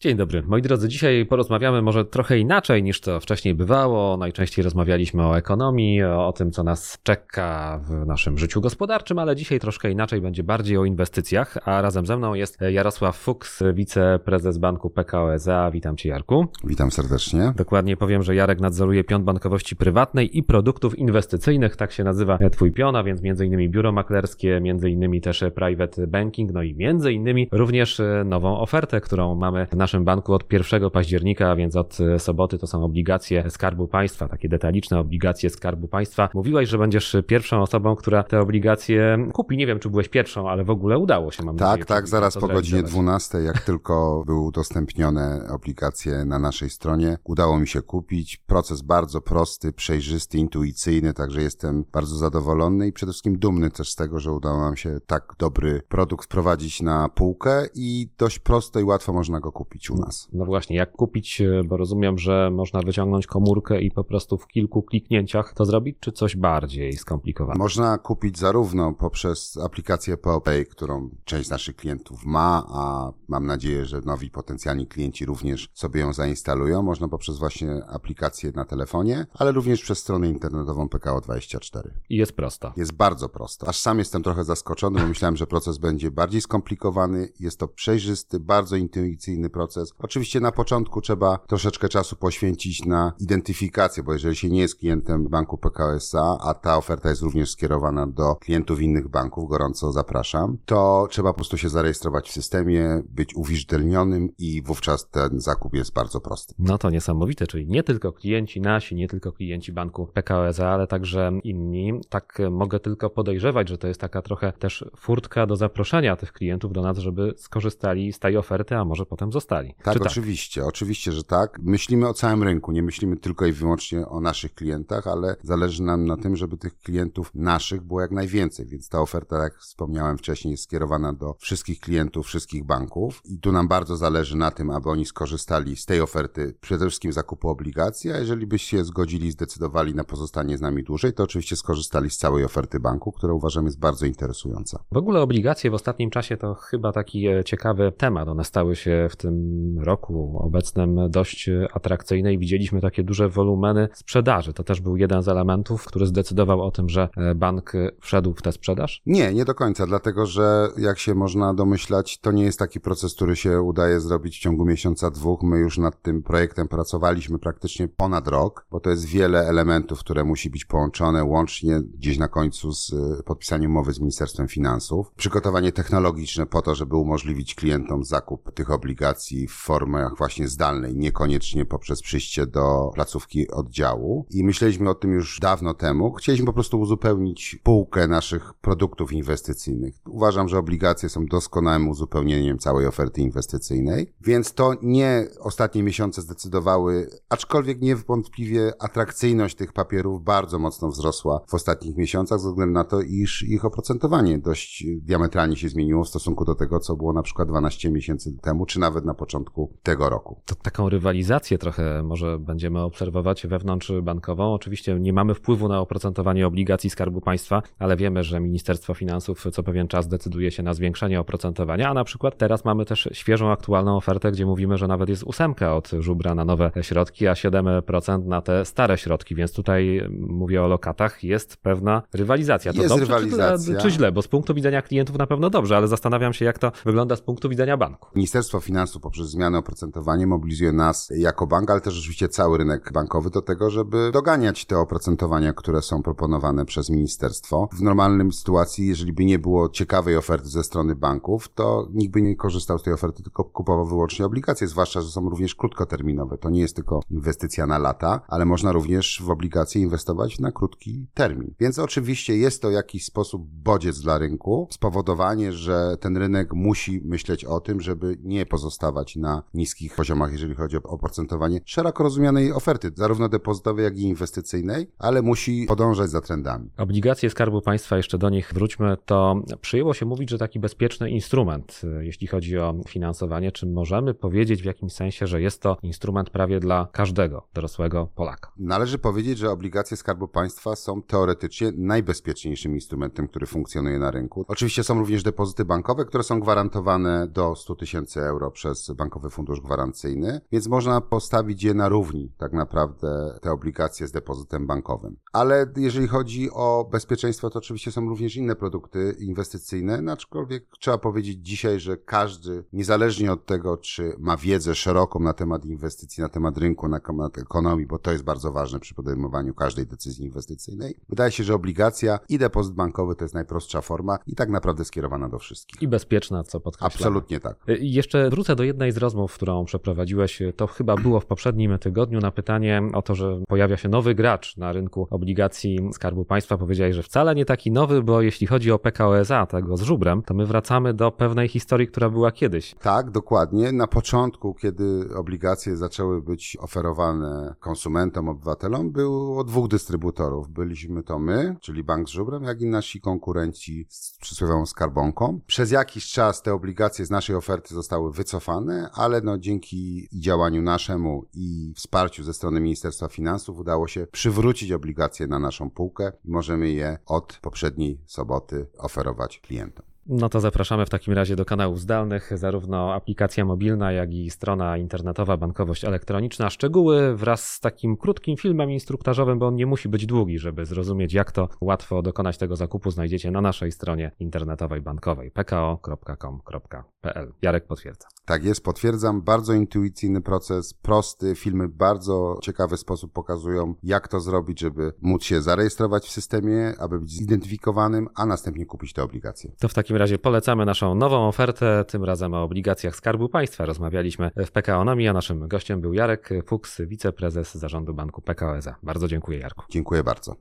Dzień dobry. Moi drodzy, dzisiaj porozmawiamy może trochę inaczej niż to wcześniej bywało. Najczęściej rozmawialiśmy o ekonomii, o tym, co nas czeka w naszym życiu gospodarczym, ale dzisiaj troszkę inaczej będzie bardziej o inwestycjach, a razem ze mną jest Jarosław Fuchs, wiceprezes banku PKO SA. Witam Cię, Jarku. Witam serdecznie. Dokładnie powiem, że Jarek nadzoruje pion bankowości prywatnej i produktów inwestycyjnych, tak się nazywa Twój pion, a więc innymi biuro maklerskie, innymi też private banking, no i innymi również nową ofertę, którą mamy w naszym banku od 1 października, a więc od e, soboty to są obligacje Skarbu Państwa, takie detaliczne obligacje Skarbu Państwa. Mówiłaś, że będziesz pierwszą osobą, która te obligacje kupi. Nie wiem, czy byłeś pierwszą, ale w ogóle udało się, mam tak, nadzieję. Tak, tak, zaraz po godzinie 12, jak tylko były udostępnione obligacje na naszej stronie, udało mi się kupić. Proces bardzo prosty, przejrzysty, intuicyjny, także jestem bardzo zadowolony i przede wszystkim dumny też z tego, że udało nam się tak dobry produkt wprowadzić na półkę i dość prosto i łatwo można go kupić u nas. No właśnie, jak kupić, e, bo rozumiem, że można wyciągnąć komórkę i po prostu w kilku kliknięciach to zrobić, czy coś bardziej skomplikowane? Można kupić zarówno poprzez aplikację POPay, którą część naszych klientów ma, a mam nadzieję, że nowi potencjalni klienci również sobie ją zainstalują. Można poprzez właśnie aplikację na telefonie, ale również przez stronę internetową PKO24. I jest prosta. Jest bardzo prosto. Aż sam jestem trochę zaskoczony, bo myślałem, że proces będzie bardziej skomplikowany. Jest to przejrzysty, bardzo intuicyjny proces proces. Oczywiście na początku trzeba troszeczkę czasu poświęcić na identyfikację, bo jeżeli się nie jest klientem banku PKSA, a ta oferta jest również skierowana do klientów innych banków, gorąco zapraszam, to trzeba po prostu się zarejestrować w systemie, być uwierzytelnionym i wówczas ten zakup jest bardzo prosty. No to niesamowite, czyli nie tylko klienci nasi, nie tylko klienci banku PKSA, ale także inni. Tak mogę tylko podejrzewać, że to jest taka trochę też furtka do zaproszenia tych klientów do nas, żeby skorzystali z tej oferty, a może potem zostali. Tak, tak, oczywiście, oczywiście, że tak. Myślimy o całym rynku, nie myślimy tylko i wyłącznie o naszych klientach, ale zależy nam na tym, żeby tych klientów naszych było jak najwięcej, więc ta oferta, jak wspomniałem wcześniej, jest skierowana do wszystkich klientów, wszystkich banków i tu nam bardzo zależy na tym, aby oni skorzystali z tej oferty przede wszystkim zakupu obligacji, a jeżeli byście się zgodzili, zdecydowali na pozostanie z nami dłużej, to oczywiście skorzystali z całej oferty banku, która uważam jest bardzo interesująca. W ogóle obligacje w ostatnim czasie to chyba taki e, ciekawy temat. One stały się w tym roku obecnym dość atrakcyjne i widzieliśmy takie duże wolumeny sprzedaży. To też był jeden z elementów, który zdecydował o tym, że e, bank wszedł w tę sprzedaż? Nie, nie do końca, dlatego że jak się można domyślać, to nie jest taki proces, który się udaje zrobić w ciągu miesiąca, dwóch. My już nad tym projektem pracowaliśmy praktycznie ponad rok, bo to jest wiele elementów, które musi być połączone łącznie gdzieś na końcu z e, podpisaniem umowy z Ministerstwem Finansów. Przygotowanie technologiczne po to, żeby umożliwić klientom zakup tych obligacji w formach właśnie zdalnej, niekoniecznie poprzez przyjście do placówki oddziału. I myśleliśmy o tym już dawno temu. Chcieliśmy po prostu uzupełnić półkę naszych produktów inwestycyjnych. Uważam, że obligacje są doskonałym uzupełnieniem całej oferty inwestycyjnej, więc to nie ostatnie miesiące zdecydowały, aczkolwiek niewątpliwie atrakcyjność tych papierów bardzo mocno wzrosła w ostatnich miesiącach, ze względu na to, iż ich oprocentowanie dość diametralnie się zmieniło w stosunku do tego, co było na przykład 12 miesięcy temu, czy nawet na początku początku tego roku. To taką rywalizację trochę może będziemy obserwować wewnątrz bankową. Oczywiście nie mamy wpływu na oprocentowanie obligacji Skarbu Państwa, ale wiemy, że Ministerstwo Finansów co pewien czas decyduje się na zwiększenie oprocentowania, a na przykład teraz mamy też świeżą, aktualną ofertę, gdzie mówimy, że nawet jest ósemka od żubra na nowe środki, a 7% na te stare środki, więc tutaj mówię o lokatach, jest pewna rywalizacja. To jest dobrze, rywalizacja. Czy, czy źle? Bo z punktu widzenia klientów na pewno dobrze, ale zastanawiam się, jak to wygląda z punktu widzenia banku. Ministerstwo Finansów poprzez zmiany oprocentowania mobilizuje nas jako bank, ale też oczywiście cały rynek bankowy do tego, żeby doganiać te oprocentowania, które są proponowane przez ministerstwo. W normalnym sytuacji, jeżeli by nie było ciekawej oferty ze strony banków, to nikt by nie korzystał z tej oferty, tylko kupował wyłącznie obligacje, zwłaszcza, że są również krótkoterminowe. To nie jest tylko inwestycja na lata, ale można również w obligacje inwestować na krótki termin. Więc oczywiście jest to jakiś sposób bodziec dla rynku, spowodowanie, że ten rynek musi myśleć o tym, żeby nie pozostawać na niskich poziomach, jeżeli chodzi o oprocentowanie szeroko rozumianej oferty, zarówno depozytowej, jak i inwestycyjnej, ale musi podążać za trendami. Obligacje Skarbu Państwa, jeszcze do nich wróćmy, to przyjęło się mówić, że taki bezpieczny instrument, jeśli chodzi o finansowanie, czy możemy powiedzieć w jakimś sensie, że jest to instrument prawie dla każdego dorosłego Polaka? Należy powiedzieć, że obligacje Skarbu Państwa są teoretycznie najbezpieczniejszym instrumentem, który funkcjonuje na rynku. Oczywiście są również depozyty bankowe, które są gwarantowane do 100 tysięcy euro przez przez Bankowy Fundusz Gwarancyjny, więc można postawić je na równi tak naprawdę te obligacje z depozytem bankowym. Ale jeżeli chodzi o bezpieczeństwo, to oczywiście są również inne produkty inwestycyjne, aczkolwiek trzeba powiedzieć dzisiaj, że każdy, niezależnie od tego, czy ma wiedzę szeroką na temat inwestycji, na temat rynku, na temat ekonomii, bo to jest bardzo ważne przy podejmowaniu każdej decyzji inwestycyjnej, wydaje się, że obligacja i depozyt bankowy to jest najprostsza forma i tak naprawdę skierowana do wszystkich. I bezpieczna, co podkreślam. Absolutnie tak. Y, Jeszcze wrócę do jednej z rozmów, którą przeprowadziłeś. To chyba było w poprzednim tygodniu na pytanie o to, że pojawia się nowy gracz na rynku obligacji Skarbu Państwa. Powiedziałeś, że wcale nie taki nowy, bo jeśli chodzi o PKO SA, tego z żubrem, to my wracamy do pewnej historii, która była kiedyś. Tak, dokładnie. Na początku, kiedy obligacje zaczęły być oferowane konsumentom, obywatelom, było dwóch dystrybutorów. Byliśmy to my, czyli Bank z Żubrem, jak i nasi konkurenci z przysłowiową skarbonką. Przez jakiś czas te obligacje z naszej oferty zostały wycofane, ale no dzięki działaniu naszemu i wsparciu ze strony Ministerstwa Finansów udało się przywrócić obligacje na naszą półkę i możemy je od poprzedniej soboty oferować klientom. No to zapraszamy w takim razie do kanałów zdalnych, zarówno aplikacja mobilna, jak i strona internetowa Bankowość Elektroniczna. Szczegóły wraz z takim krótkim filmem instruktażowym, bo on nie musi być długi, żeby zrozumieć, jak to łatwo dokonać tego zakupu, znajdziecie na naszej stronie internetowej bankowej pko.com.pl. Jarek potwierdza. Tak jest, potwierdzam. Bardzo intuicyjny proces, prosty. Filmy w bardzo ciekawy sposób pokazują, jak to zrobić, żeby móc się zarejestrować w systemie, aby być zidentyfikowanym, a następnie kupić te obligacje. To w takim razie polecamy naszą nową ofertę, tym razem o obligacjach Skarbu Państwa. Rozmawialiśmy w PKO-nomii, a naszym gościem był Jarek Fuchs, wiceprezes zarządu banku PKO SA. Bardzo dziękuję Jarku. Dziękuję bardzo.